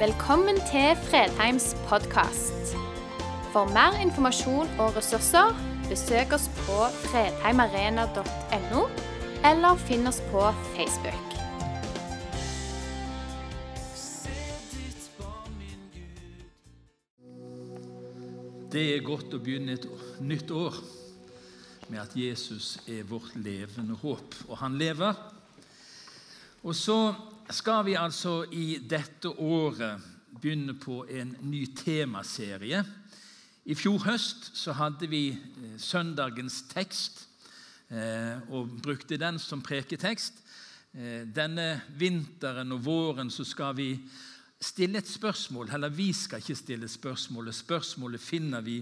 Velkommen til Fredheims podkast. For mer informasjon og ressurser, besøk oss på fredheimarena.no, eller finn oss på Facebook. Det er godt å begynne et nytt år med at Jesus er vårt levende håp, og han lever. Og så skal vi altså i dette året begynne på en ny temaserie. I fjor høst så hadde vi eh, søndagens tekst eh, og brukte den som preketekst. Eh, denne vinteren og våren så skal vi stille et spørsmål. Eller vi skal ikke stille spørsmålet. Spørsmålet finner vi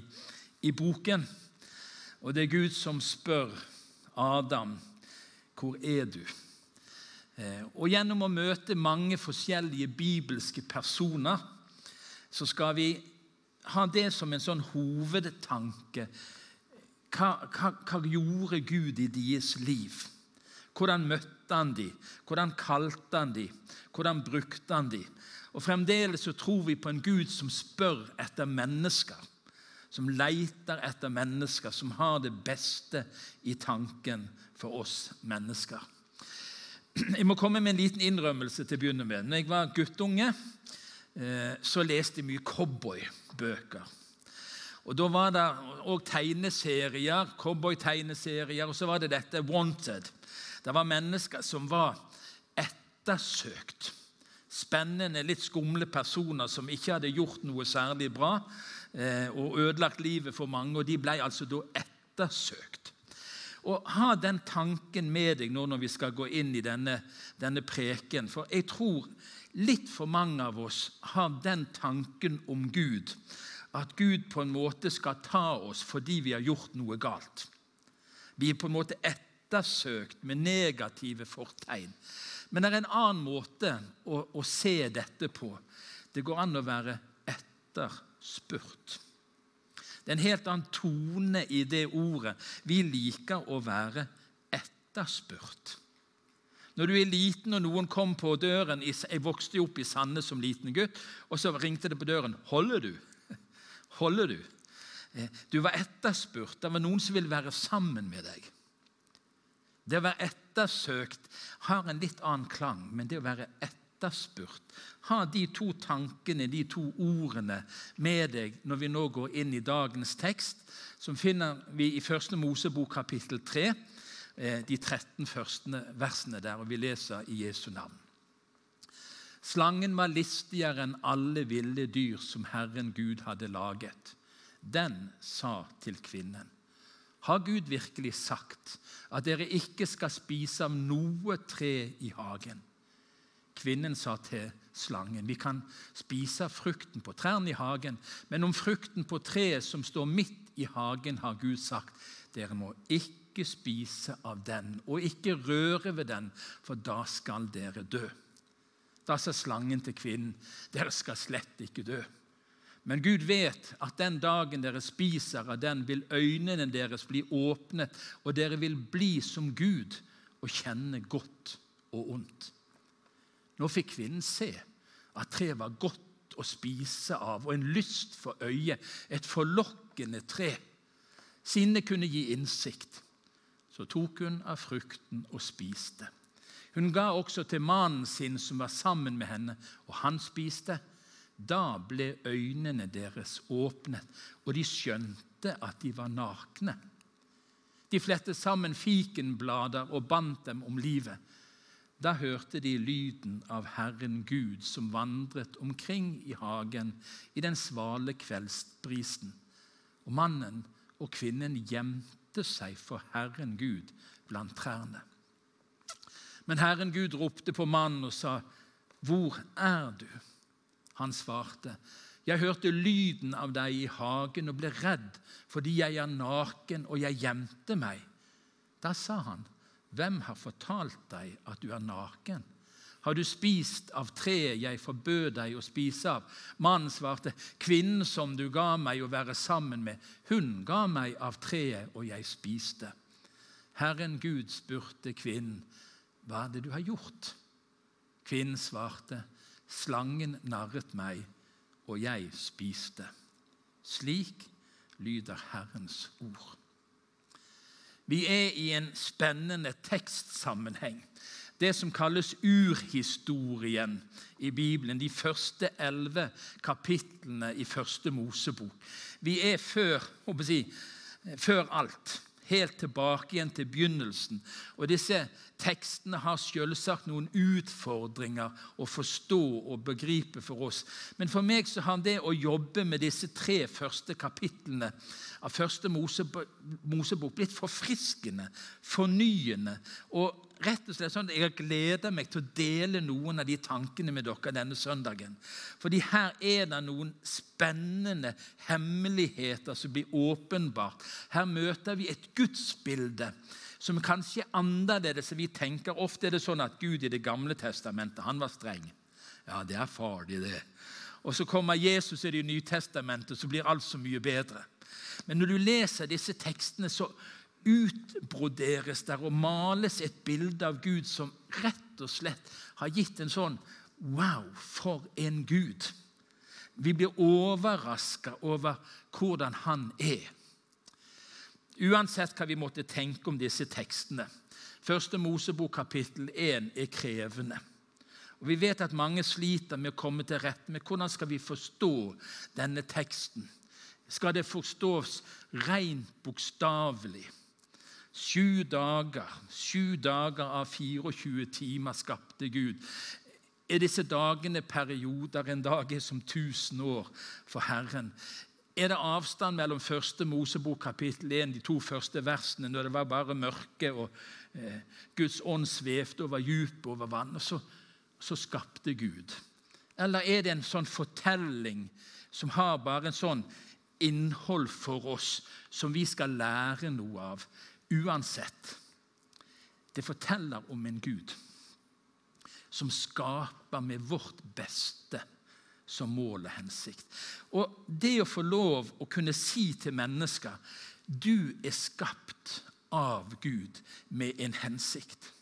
i boken. Og det er Gud som spør Adam, 'Hvor er du?' Eh, og gjennom å møte mange forskjellige bibelske personer så skal vi ha det som en sånn hovedtanke. Hva, hva, hva gjorde Gud i deres liv? Hvordan møtte han dem? Hvordan kalte han dem? Hvordan brukte han dem? Og Fremdeles så tror vi på en Gud som spør etter mennesker. Som leter etter mennesker, som har det beste i tanken for oss mennesker. Jeg må komme med en liten innrømmelse til å begynne med. Når jeg var guttunge, eh, så leste jeg mye cowboybøker. Og Da var det òg tegneserier, cowboytegneserier, og så var det dette Wanted. Det var mennesker som var ettersøkt spennende, litt skumle personer som ikke hadde gjort noe særlig bra eh, og ødelagt livet for mange. og De ble altså da ettersøkt. Og Ha den tanken med deg nå når vi skal gå inn i denne, denne preken. For jeg tror litt for mange av oss har den tanken om Gud at Gud på en måte skal ta oss fordi vi har gjort noe galt. Vi er på en måte ettersøkt med negative fortegn. Men det er en annen måte å, å se dette på. Det går an å være etterspurt. Det er en helt annen tone i det ordet. Vi liker å være etterspurt. Når du er liten og noen kom på døren Jeg vokste jo opp i Sandnes som liten gutt. Og så ringte det på døren. 'Holder du?' Holder du? Eh, du var etterspurt. Det var noen som ville være sammen med deg. Det å være ettersøkt har en litt annen klang, men det å være etterspurt Ha de to tankene, de to ordene, med deg når vi nå går inn i dagens tekst, som finner vi i Første Mosebok kapittel 3, eh, de 13 første versene der, og vi leser i Jesu navn. Slangen var listigere enn alle ville dyr som Herren Gud hadde laget. Den sa til kvinnen har Gud virkelig sagt at dere ikke skal spise av noe tre i hagen? Kvinnen sa til slangen, vi kan spise frukten på trærne i hagen, men om frukten på treet som står midt i hagen, har Gud sagt, dere må ikke spise av den, og ikke røre ved den, for da skal dere dø. Da sa slangen til kvinnen, dere skal slett ikke dø. Men Gud vet at den dagen dere spiser av den, vil øynene deres bli åpnet, og dere vil bli som Gud og kjenne godt og ondt. Nå fikk kvinnen se at treet var godt å spise av, og en lyst for øyet, et forlokkende tre. Siden det kunne gi innsikt, så tok hun av frukten og spiste. Hun ga også til mannen sin som var sammen med henne, og han spiste. Da ble øynene deres åpnet, og de skjønte at de var nakne. De flettet sammen fikenblader og bandt dem om livet. Da hørte de lyden av Herren Gud som vandret omkring i hagen i den svale kveldsbrisen. Og mannen og kvinnen gjemte seg for Herren Gud blant trærne. Men Herren Gud ropte på mannen og sa, 'Hvor er du?' Han svarte, 'Jeg hørte lyden av deg i hagen og ble redd fordi jeg er naken, og jeg gjemte meg.' Da sa han, 'Hvem har fortalt deg at du er naken?' Har du spist av treet jeg forbød deg å spise av? Mannen svarte, kvinnen som du ga meg å være sammen med, hun ga meg av treet, og jeg spiste. Herren Gud spurte kvinnen, hva er det du har gjort? Kvinnen svarte, Slangen narret meg, og jeg spiste. Slik lyder Herrens ord. Vi er i en spennende tekstsammenheng. Det som kalles urhistorien i Bibelen, de første elleve kapitlene i første Mosebok. Vi er før, si, før alt helt tilbake igjen til begynnelsen. Og Disse tekstene har selvsagt noen utfordringer å forstå og begripe for oss. Men for meg så har det å jobbe med disse tre første kapitlene av første Mosebok blitt forfriskende, fornyende og rett og slett sånn at Jeg gleder meg til å dele noen av de tankene med dere denne søndagen. Fordi her er det noen spennende hemmeligheter som blir åpenbart. Her møter vi et gudsbilde som kanskje er annerledes enn vi tenker. Ofte er det sånn at Gud i Det gamle testamentet han var streng. Ja, det er farlig, det. Og Så kommer Jesus i Det nye testamentet, så blir alt så mye bedre. Men når du leser disse tekstene, så utbroderes der og males et bilde av Gud som rett og slett har gitt en sånn Wow, for en Gud! Vi blir overraska over hvordan han er. Uansett hva vi måtte tenke om disse tekstene. Første Mosebok kapittel 1 er krevende. Og Vi vet at mange sliter med å komme til rette med hvordan skal vi forstå denne teksten. Skal det forstås rent bokstavelig? Sju dager, sju dager av 24 timer skapte Gud. Er disse dagene perioder? En dag er som tusen år for Herren. Er det avstand mellom første Mosebok kapittel 1, de to første versene, når det var bare mørke og eh, Guds ånd svevde over dypet, over vann, og så, så skapte Gud? Eller er det en sånn fortelling som har bare en sånn innhold for oss som vi skal lære noe av? Uansett, det forteller om en Gud som skaper med vårt beste som mål og hensikt. Og det å få lov å kunne si til mennesker du er skapt av Gud med en hensikt.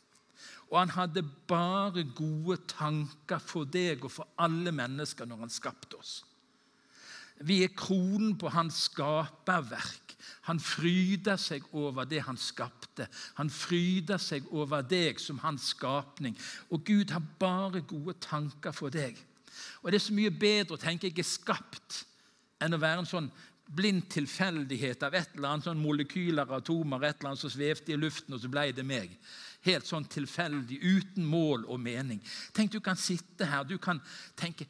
Og han hadde bare gode tanker for deg og for alle mennesker når han skapte oss. Vi er kronen på hans skaperverk. Han fryder seg over det han skapte. Han fryder seg over deg som hans skapning. Og Gud har bare gode tanker for deg. Og Det er så mye bedre å tenke jeg er skapt, enn å være en sånn blind tilfeldighet av et eller annet sånn molekyler, atomer, et eller annet som svevde i luften, og så ble det meg. Helt sånn tilfeldig, uten mål og mening. Tenk, Du kan sitte her du kan tenke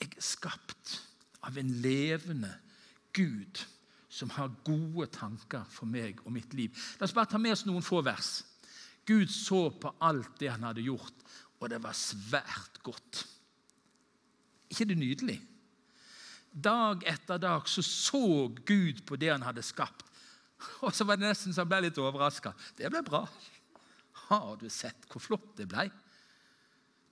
jeg er skapt av en levende Gud som har gode tanker for meg og mitt liv. La oss bare ta med oss noen få vers. Gud så på alt det han hadde gjort, og det var svært godt. ikke det nydelig? Dag etter dag så, så Gud på det han hadde skapt. Og så var det nesten så han ble litt overraska. Det ble bra. Har du sett hvor flott det ble?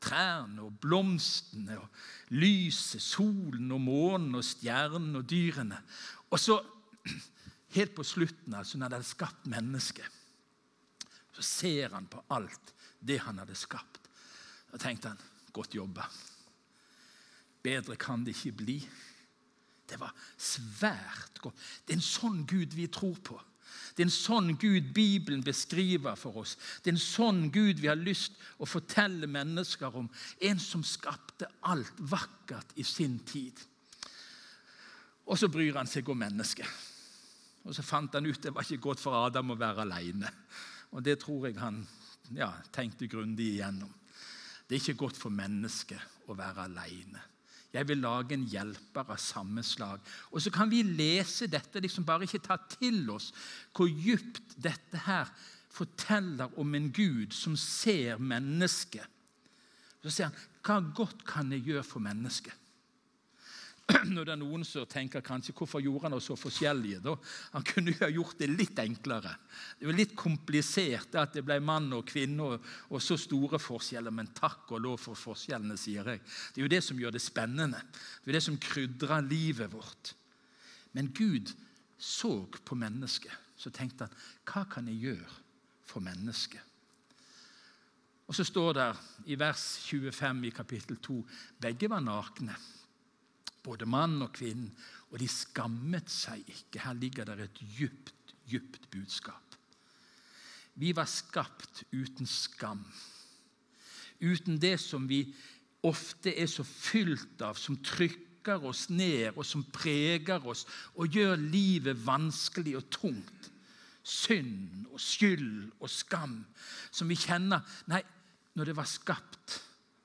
Trærne og blomstene og lyset, solen og månen og stjernene og dyrene. Og så helt på slutten, altså når han hadde skapt mennesket, så ser han på alt det han hadde skapt. Da tenkte han godt jobba. Bedre kan det ikke bli. Det var svært godt. Det er en sånn Gud vi tror på. Det er en sånn Gud Bibelen beskriver for oss. Det er en sånn Gud vi har lyst å fortelle mennesker om. En som skapte alt vakkert i sin tid. Og så bryr han seg om mennesket. Og Så fant han ut det var ikke godt for Adam å være alene. Og Det tror jeg han ja, tenkte grundig igjennom. Det er ikke godt for mennesket å være alene. Jeg vil lage en hjelper av samme slag. Og Så kan vi lese dette, liksom bare ikke ta til oss hvor djupt dette her forteller om en Gud som ser mennesket. Så sier han, hva godt kan jeg gjøre for mennesket? når det er noen som tenker kanskje, hvorfor gjorde han oss så forskjellige. da? Han kunne jo ha gjort det litt enklere. Det var litt komplisert at det ble mann og kvinne og, og, så store forskjeller. Men takk og lov for forskjellene, sier jeg. Det er jo det som gjør det spennende. Det er det som krydrer livet vårt. Men Gud så på mennesket. Så tenkte han, hva kan jeg gjøre for mennesket? Og så står det i vers 25 i kapittel 2 begge var nakne, både mann og kvinne, og de skammet seg ikke. Her ligger det et djupt, djupt budskap. Vi var skapt uten skam. Uten det som vi ofte er så fylt av, som trykker oss ned, og som preger oss og gjør livet vanskelig og tungt. Synd og skyld og skam som vi kjenner. Nei, når det var skapt,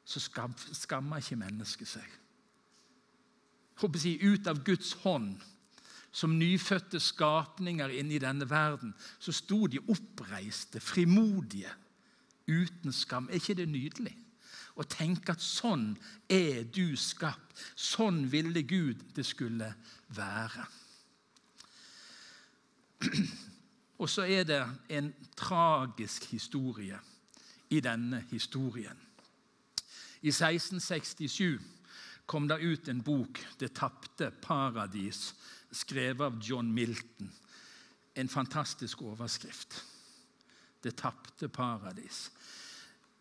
så skamma ikke mennesket seg. Jeg, ut av Guds hånd, som nyfødte skapninger inni denne verden, så sto de oppreiste, frimodige, uten skam. Er ikke det nydelig? Å tenke at sånn er du skapt. Sånn ville Gud det skulle være. Og så er det en tragisk historie i denne historien. I 1667 kom det ut en bok, 'Det tapte paradis', skrevet av John Milton. En fantastisk overskrift. 'Det tapte paradis'.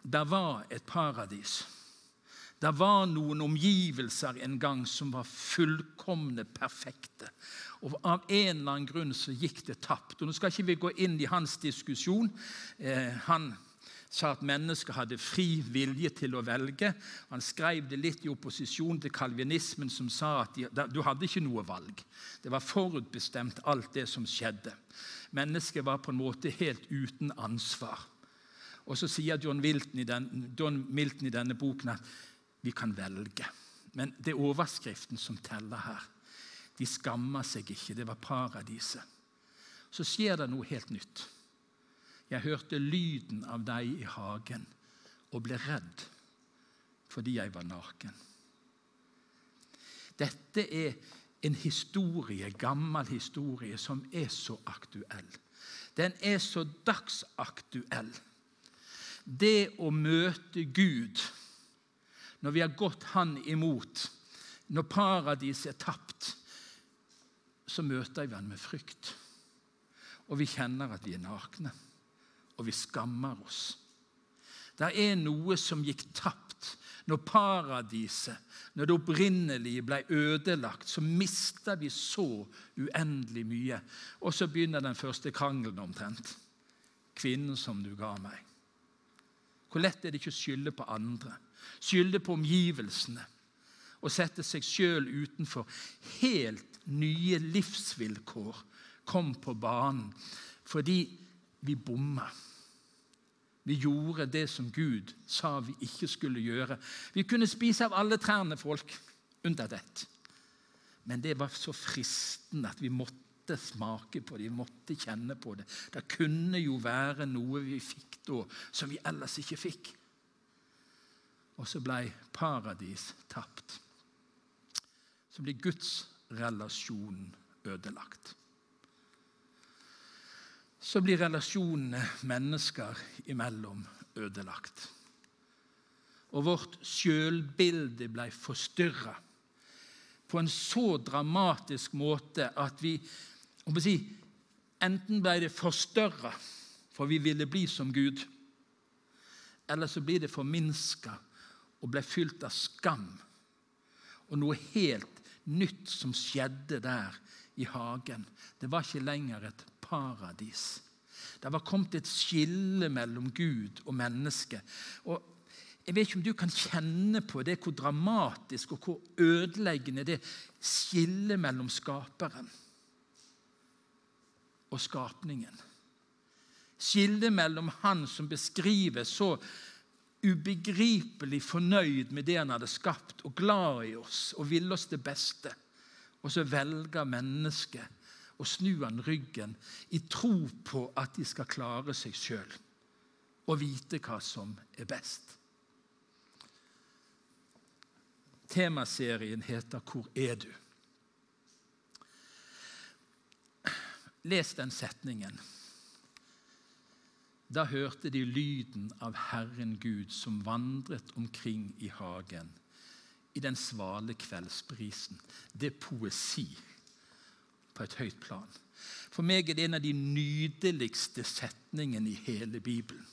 Det var et paradis. Det var noen omgivelser en gang som var fullkomne, perfekte. Og Av en eller annen grunn så gikk det tapt. Og Nå skal ikke vi gå inn i hans diskusjon. Eh, han sa at mennesket hadde fri vilje til å velge. Han skrev det litt i opposisjon til kalvinismen, som sa at de, du hadde ikke noe valg. Det var forutbestemt, alt det som skjedde. Mennesket var på en måte helt uten ansvar. Og Så sier John Milton, den, John Milton i denne boken at vi kan velge. Men det er overskriften som teller her. De skamma seg ikke. Det var paradiset. Så skjer det noe helt nytt. Jeg hørte lyden av deg i hagen og ble redd fordi jeg var naken. Dette er en historie, gammel historie, som er så aktuell. Den er så dagsaktuell. Det å møte Gud når vi har gått Han imot, når paradiset er tapt, så møter vi Han med frykt. Og vi kjenner at vi er nakne og vi skammer oss. Det er noe som gikk tapt når paradiset, når det opprinnelige ble ødelagt. Så mista vi så uendelig mye. Og så begynner den første krangelen omtrent. Kvinnen som du ga meg. Hvor lett er det ikke å skylde på andre? Skylde på omgivelsene. Å sette seg sjøl utenfor. Helt nye livsvilkår kom på banen fordi vi bomma. Vi gjorde det som Gud sa vi ikke skulle gjøre. Vi kunne spise av alle trærne, folk, unntatt ett. Men det var så fristende at vi måtte smake på det, vi måtte kjenne på det. Det kunne jo være noe vi fikk da som vi ellers ikke fikk. Og så ble paradis tapt. Så blir Guds relasjon ødelagt så blir relasjonene mennesker imellom ødelagt. Og vårt sjølbilde ble forstyrra på en så dramatisk måte at vi si, Enten ble det forstørra, for vi ville bli som Gud, eller så blir det forminska og ble fylt av skam. Og noe helt nytt som skjedde der i hagen. Det var ikke lenger et paradis. Det var kommet et skille mellom Gud og menneske. Og jeg vet ikke om du kan kjenne på det, hvor dramatisk og hvor ødeleggende det skillet mellom skaperen og skapningen. Skillet mellom han som beskriver så ubegripelig fornøyd med det han hadde skapt, og glad i oss og ville oss det beste, og så velger mennesket og snu han ryggen i tro på at de skal klare seg sjøl og vite hva som er best. Temaserien heter 'Hvor er du?' Les den setningen. Da hørte de lyden av Herren Gud som vandret omkring i hagen i den svale kveldsbrisen. Det er poesi på et høyt plan. For meg er det en av de nydeligste setningene i hele Bibelen.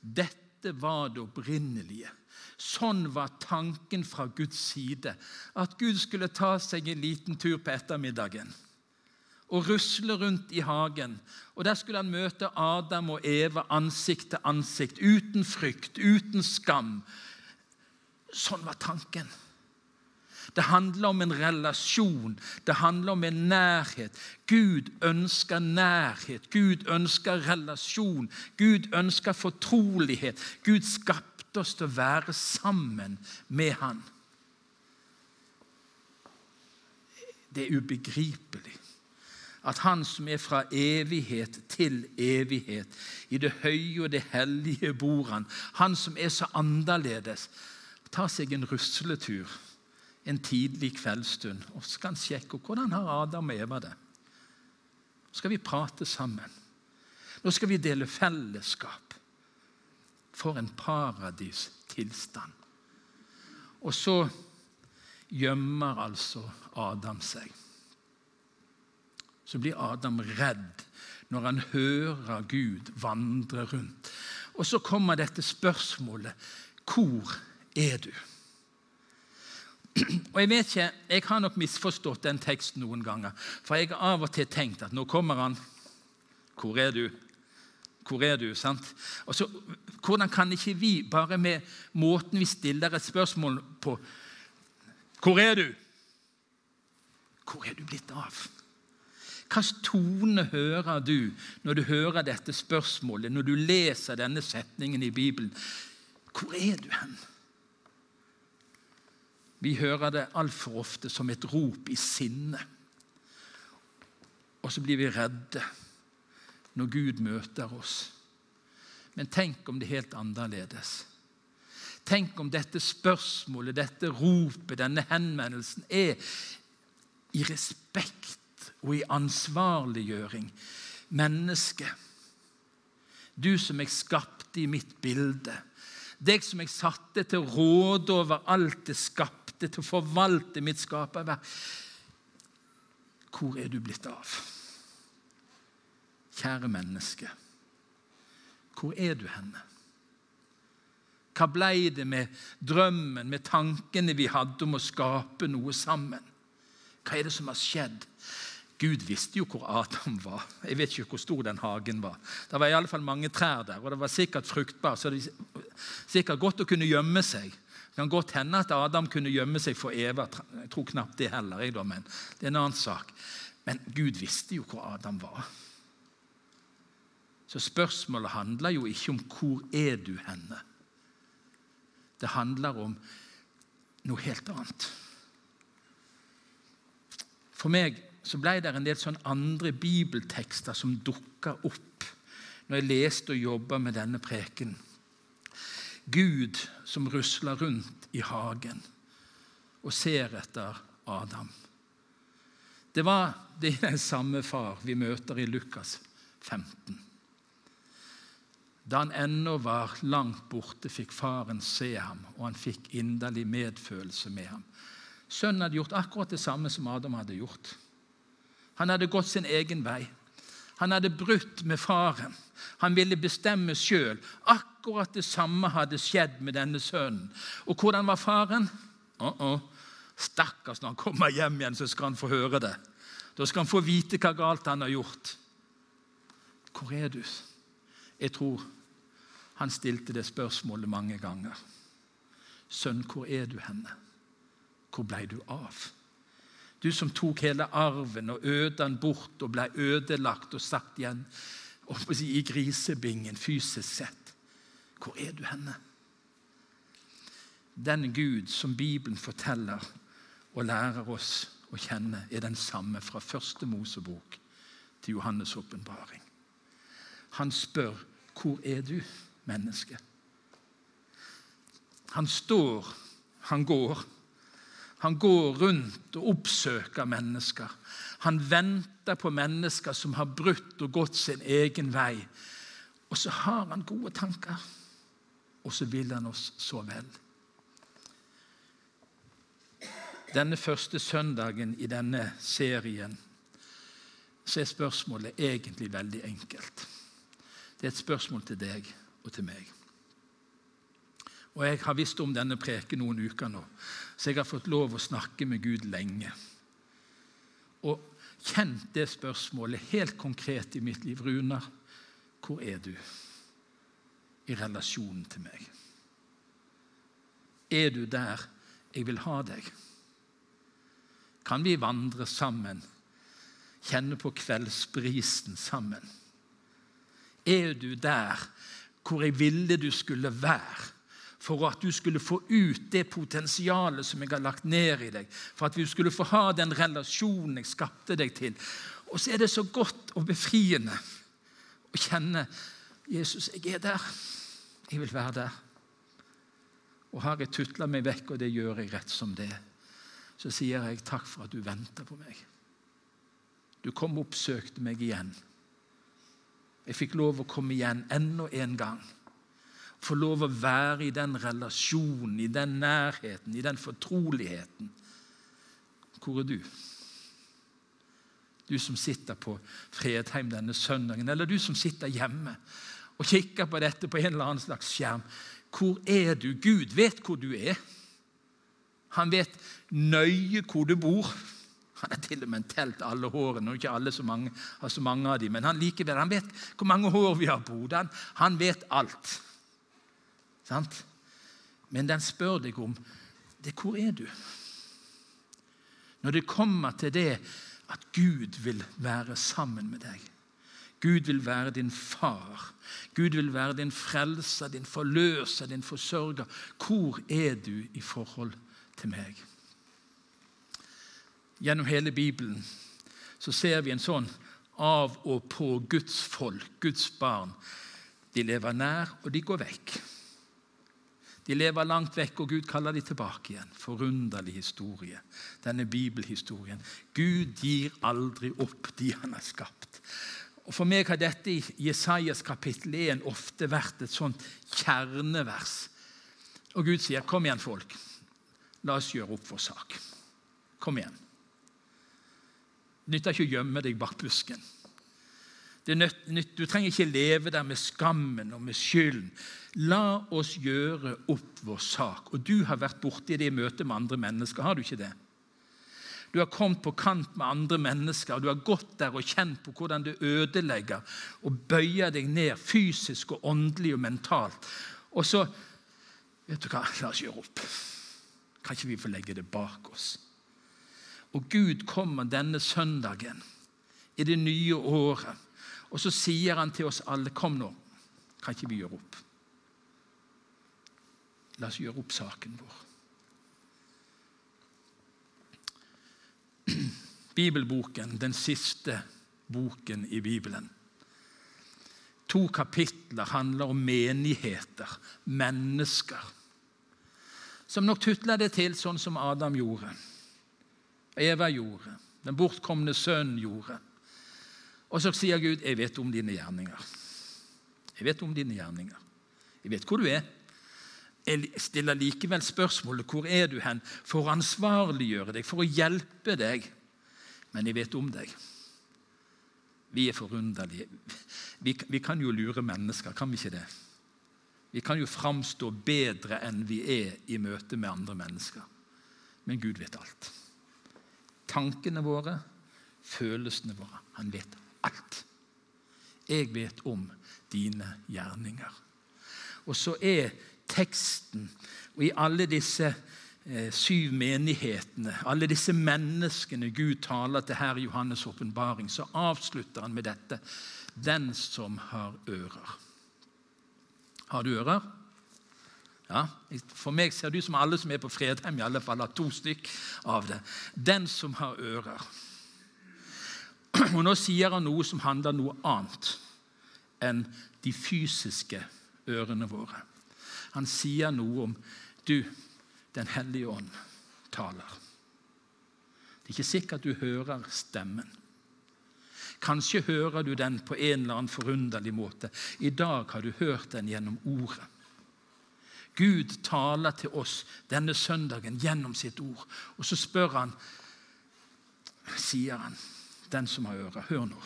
Dette var det opprinnelige. Sånn var tanken fra Guds side. At Gud skulle ta seg en liten tur på ettermiddagen og rusle rundt i hagen. Og Der skulle han møte Adam og Eva ansikt til ansikt, uten frykt, uten skam. Sånn var tanken. Det handler om en relasjon, det handler om en nærhet. Gud ønsker nærhet, Gud ønsker relasjon, Gud ønsker fortrolighet. Gud skapte oss til å være sammen med Han. Det er ubegripelig at Han som er fra evighet til evighet, i det høye og det hellige bor Han, Han som er så annerledes, tar seg en rusletur en tidlig kveldsstund, og så skal han sjekke hvordan har Adam og Eva det. Nå skal vi prate sammen. Nå skal vi dele fellesskap. For en paradistilstand. Og så gjemmer altså Adam seg. Så blir Adam redd når han hører Gud vandre rundt. Og så kommer dette spørsmålet Hvor er du? Og Jeg vet ikke, jeg har nok misforstått den teksten noen ganger. For jeg har av og til tenkt at nå kommer han. Hvor er du? Hvor er du? sant? Og så, Hvordan kan ikke vi, bare med måten vi stiller et spørsmål på Hvor er du? Hvor er du blitt av? Hvilken tone hører du når du hører dette spørsmålet, når du leser denne setningen i Bibelen? Hvor er du hen? Vi hører det altfor ofte som et rop i sinne. Og så blir vi redde når Gud møter oss. Men tenk om det er helt annerledes. Tenk om dette spørsmålet, dette ropet, denne henvendelsen er i respekt og i ansvarliggjøring. Menneske, du som jeg skapte i mitt bilde. Deg som jeg satte til å råde over alt det skapte til å forvalte mitt skaperverk. Hvor er du blitt av? Kjære menneske, hvor er du henne? Hva blei det med drømmen, med tankene vi hadde om å skape noe sammen? Hva er det som har skjedd? Gud visste jo hvor Adam var. Jeg vet ikke hvor stor den hagen var. Det var i alle fall mange trær der, og det var sikkert fruktbar, så det var sikkert godt å kunne gjemme seg. Det kan godt hende at Adam kunne gjemme seg for Eva. Jeg tror knapt det heller. Jeg, men det er en annen sak. Men Gud visste jo hvor Adam var. Så spørsmålet handler jo ikke om 'hvor er du henne'? Det handler om noe helt annet. For meg så ble det en del sånn andre bibeltekster som dukka opp når jeg leste og jobba med denne preken. Gud som rusler rundt i hagen og ser etter Adam. Det var den samme far vi møter i Lukas 15. Da han ennå var langt borte, fikk faren se ham, og han fikk inderlig medfølelse med ham. Sønnen hadde gjort akkurat det samme som Adam hadde gjort. Han hadde gått sin egen vei. Han hadde brutt med faren. Han ville bestemme sjøl. Akkurat det samme hadde skjedd med denne sønnen. Og hvordan var faren? Uh -uh. Stakkars, når han kommer hjem igjen, så skal han få høre det. Da skal han få vite hva galt han har gjort. Hvor er du? Jeg tror han stilte det spørsmålet mange ganger. Sønn, hvor er du henne? Hvor blei du av? Du som tok hele arven og øde den bort og ble ødelagt og satt igjen i grisebingen fysisk sett. Hvor er du henne? Den Gud som Bibelen forteller og lærer oss å kjenne, er den samme fra første Mosebok til Johannes' åpenbaring. Han spør, 'Hvor er du, menneske?' Han står, han går, han går rundt og oppsøker mennesker. Han venter på mennesker som har brutt og gått sin egen vei. Og så har han gode tanker, og så vil han oss så vel. Denne første søndagen i denne serien så er spørsmålet egentlig veldig enkelt. Det er et spørsmål til deg og til meg. Og jeg har visst om denne preken noen uker nå, så jeg har fått lov å snakke med Gud lenge. Og kjent det spørsmålet helt konkret i mitt liv. Runar, hvor er du i relasjonen til meg? Er du der jeg vil ha deg? Kan vi vandre sammen, kjenne på kveldsbrisen sammen? Er du der hvor jeg ville du skulle være? for at du skulle få ut det potensialet som jeg har lagt ned i deg. For at du skulle få ha den relasjonen jeg skapte deg til. Og så er det så godt og befriende å kjenne Jesus, jeg er der. Jeg vil være der. Og har jeg tutla meg vekk, og det gjør jeg rett som det, så sier jeg takk for at du venta på meg. Du kom og oppsøkte meg igjen. Jeg fikk lov å komme igjen enda en gang få lov å være i den relasjonen, i den nærheten, i den fortroligheten. Hvor er du? Du som sitter på Fredheim denne søndagen, eller du som sitter hjemme og kikker på dette på en eller annen slags skjerm. Hvor er du? Gud vet hvor du er. Han vet nøye hvor du bor. Han har til og med telt alle hårene. og ikke alle så mange, har så mange av dem, Men han likevel, han vet hvor mange hår vi har på hodet. Han vet alt. Sant? Men den spør deg om det, hvor er du? Når det kommer til det at Gud vil være sammen med deg. Gud vil være din far. Gud vil være din frelser, din forløser, din forsørger. Hvor er du i forhold til meg? Gjennom hele Bibelen så ser vi en sånn av og på Guds folk, Guds barn. De lever nær, og de går vekk. De lever langt vekk, og Gud kaller de tilbake igjen. Forunderlig historie, denne bibelhistorien. Gud gir aldri opp de han har skapt. Og For meg har dette i Jesajas kapittel 1 ofte vært et sånt kjernevers. Og Gud sier, 'Kom igjen, folk. La oss gjøre opp vår sak.' Kom igjen. Det nytter ikke å gjemme deg bak busken. Nødt, du trenger ikke leve der med skammen og med skylden. La oss gjøre opp vår sak. Og du har vært borti det i møte med andre mennesker, har du ikke det? Du har kommet på kant med andre mennesker, du har gått der og kjent på hvordan du ødelegger og bøyer deg ned fysisk og åndelig og mentalt. Og så Vet du hva, la oss gjøre opp. Kan ikke vi få legge det bak oss? Og Gud kommer denne søndagen i det nye året og så sier han til oss alle Kom nå, kan ikke vi gjøre opp? La oss gjøre opp saken vår. Bibelboken, den siste boken i Bibelen. To kapitler handler om menigheter, mennesker, som nok tutler det til sånn som Adam gjorde, Eva gjorde, den bortkomne sønnen gjorde. Og så sier Gud, 'Jeg vet om dine gjerninger'. Jeg vet om dine gjerninger. Jeg vet hvor du er. Jeg stiller likevel spørsmålet 'Hvor er du hen?' for å ansvarliggjøre deg, for å hjelpe deg. Men jeg vet om deg. Vi er forunderlige. Vi, vi kan jo lure mennesker, kan vi ikke det? Vi kan jo framstå bedre enn vi er i møte med andre mennesker. Men Gud vet alt. Tankene våre, følelsene våre. Han vet alt. Jeg vet om dine gjerninger. Og så er teksten, og i alle disse syv menighetene, alle disse menneskene Gud taler til her i Johannes' åpenbaring, så avslutter han med dette. Den som har ører. Har du ører? Ja, For meg ser ut som alle som er på Fredheim, i alle fall har to stykk av det. Den som har ører. Og Nå sier han noe som handler noe annet enn de fysiske ørene våre. Han sier noe om du, Den hellige ånd, taler. Det er ikke sikkert du hører stemmen. Kanskje hører du den på en eller annen forunderlig måte. I dag har du hørt den gjennom ordet. Gud taler til oss denne søndagen gjennom sitt ord. Og så spør han, sier han den som har ører, hør nå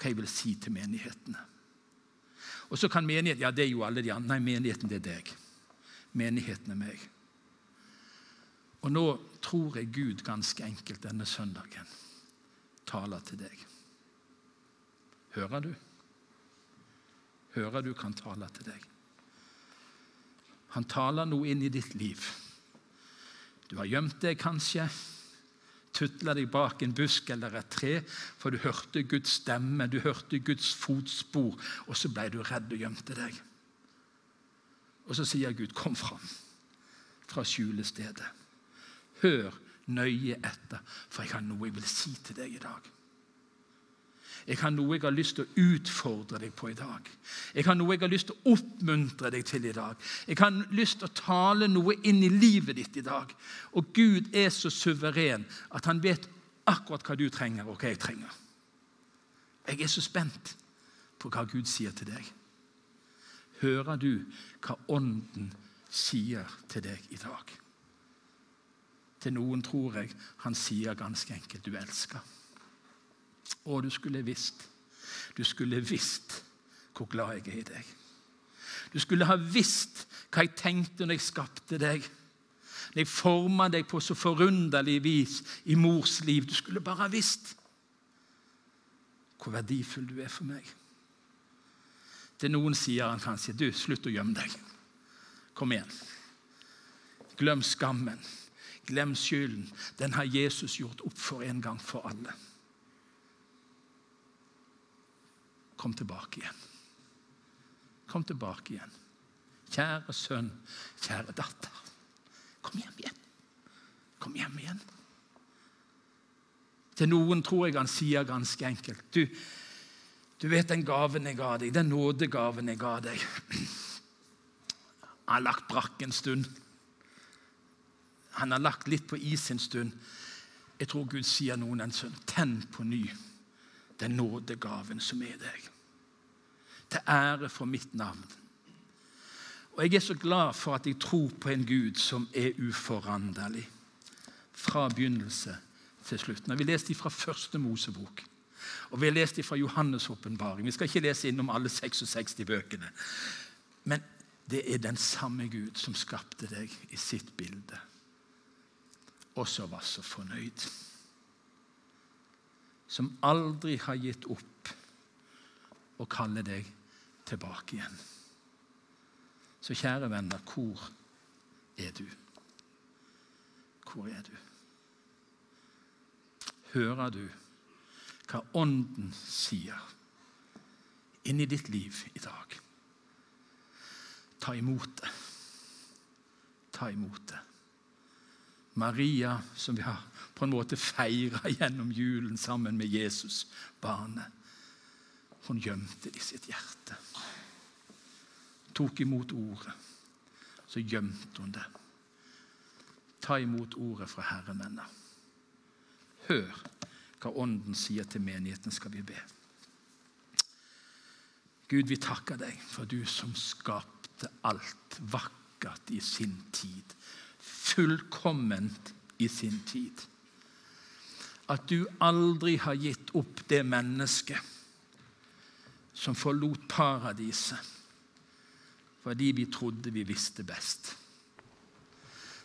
hva jeg vil si til menighetene. Og så kan menigheten Ja, det er jo alle de andre. Nei, menigheten, det er deg. menigheten er meg. Og nå tror jeg Gud ganske enkelt denne søndagen taler til deg. Hører du? Hører du kan tale til deg? Han taler noe inn i ditt liv. Du har gjemt deg kanskje, tutla deg bak en busk eller et tre, for du hørte Guds stemme, du hørte Guds fotspor, og så ble du redd og gjemte deg. Og så sier Gud, 'Kom fram fra skjulestedet. Hør nøye etter, for jeg har noe jeg vil si til deg i dag.' Jeg har noe jeg har lyst til å utfordre deg på i dag. Jeg har noe jeg har lyst til å oppmuntre deg til i dag. Jeg har lyst til å tale noe inn i livet ditt i dag. Og Gud er så suveren at han vet akkurat hva du trenger, og hva jeg trenger. Jeg er så spent på hva Gud sier til deg. Hører du hva Ånden sier til deg i dag? Til noen tror jeg han sier ganske enkelt 'du elsker'. Å, du skulle visst. Du skulle visst hvor glad jeg er i deg. Du skulle ha visst hva jeg tenkte når jeg skapte deg. Når jeg forma deg på så forunderlig vis i mors liv. Du skulle bare ha visst hvor verdifull du er for meg. Til noen sier han kanskje du, slutt å gjemme deg. Kom igjen. Glem skammen. Glem skylden. Den har Jesus gjort opp for en gang for alle. Kom tilbake igjen. Kom tilbake igjen. Kjære sønn, kjære datter. Kom hjem igjen. Kom hjem igjen. Til noen tror jeg han sier ganske enkelt Du, du vet den gaven jeg ga deg, den nådegaven jeg ga deg. Jeg har lagt brakk en stund. Han har lagt litt på is en stund. Jeg tror Gud sier noen en sønn. Tenn på ny den nådegaven som er deg. Til ære for mitt navn. Og Jeg er så glad for at jeg tror på en Gud som er uforanderlig. Fra begynnelse til slutt. Når vi leste fra første Mosebok, og vi har lest fra Johannes' åpenbaring Vi skal ikke lese innom alle 66 bøkene. Men det er den samme Gud som skapte deg i sitt bilde, og som var så fornøyd som aldri har gitt opp å kalle deg tilbake igjen. Så kjære venner, hvor er du? Hvor er du? Hører du hva Ånden sier inni ditt liv i dag? Ta imot det. Ta imot det. Maria, som vi har på en måte feira gjennom julen sammen med Jesus, barnet. Hun gjemte det i sitt hjerte. Tok imot ordet. Så gjemte hun det. Ta imot ordet fra Herren, venner. Hør hva Ånden sier til menigheten, skal vi be. Gud, vi takker deg for du som skapte alt vakkert i sin tid. Fullkomment i sin tid at du aldri har gitt opp det mennesket som forlot paradiset fordi vi trodde vi visste best.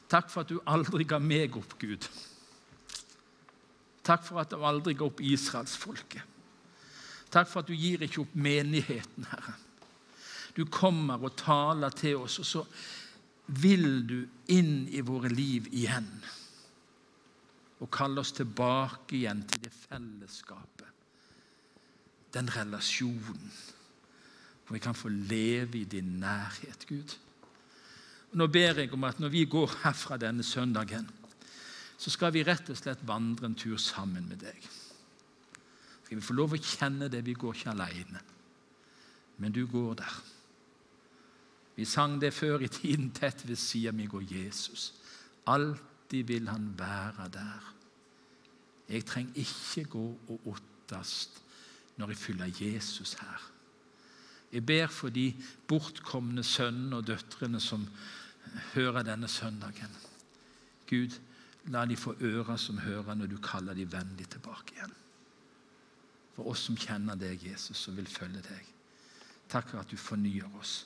Takk for at du aldri ga meg opp, Gud. Takk for at du aldri ga opp israelsfolket. Takk for at du gir ikke opp menigheten, Herre. Du kommer og taler til oss, og så vil du inn i våre liv igjen og kalle oss tilbake igjen til det fellesskapet, den relasjonen, hvor vi kan få leve i din nærhet, Gud. Og nå ber jeg om at når vi går herfra denne søndagen, så skal vi rett og slett vandre en tur sammen med deg. Skal vi få lov å kjenne det? Vi går ikke alene, men du går der. Vi sang det før i tiden tett ved sida mi går Jesus. Alltid vil han være der. Jeg trenger ikke gå og ottast når jeg fyller Jesus her. Jeg ber for de bortkomne sønnene og døtrene som hører denne søndagen. Gud, la de få ører som hører når du kaller de vennlig tilbake igjen. For oss som kjenner deg, Jesus, og vil følge deg. Takk for at du fornyer oss,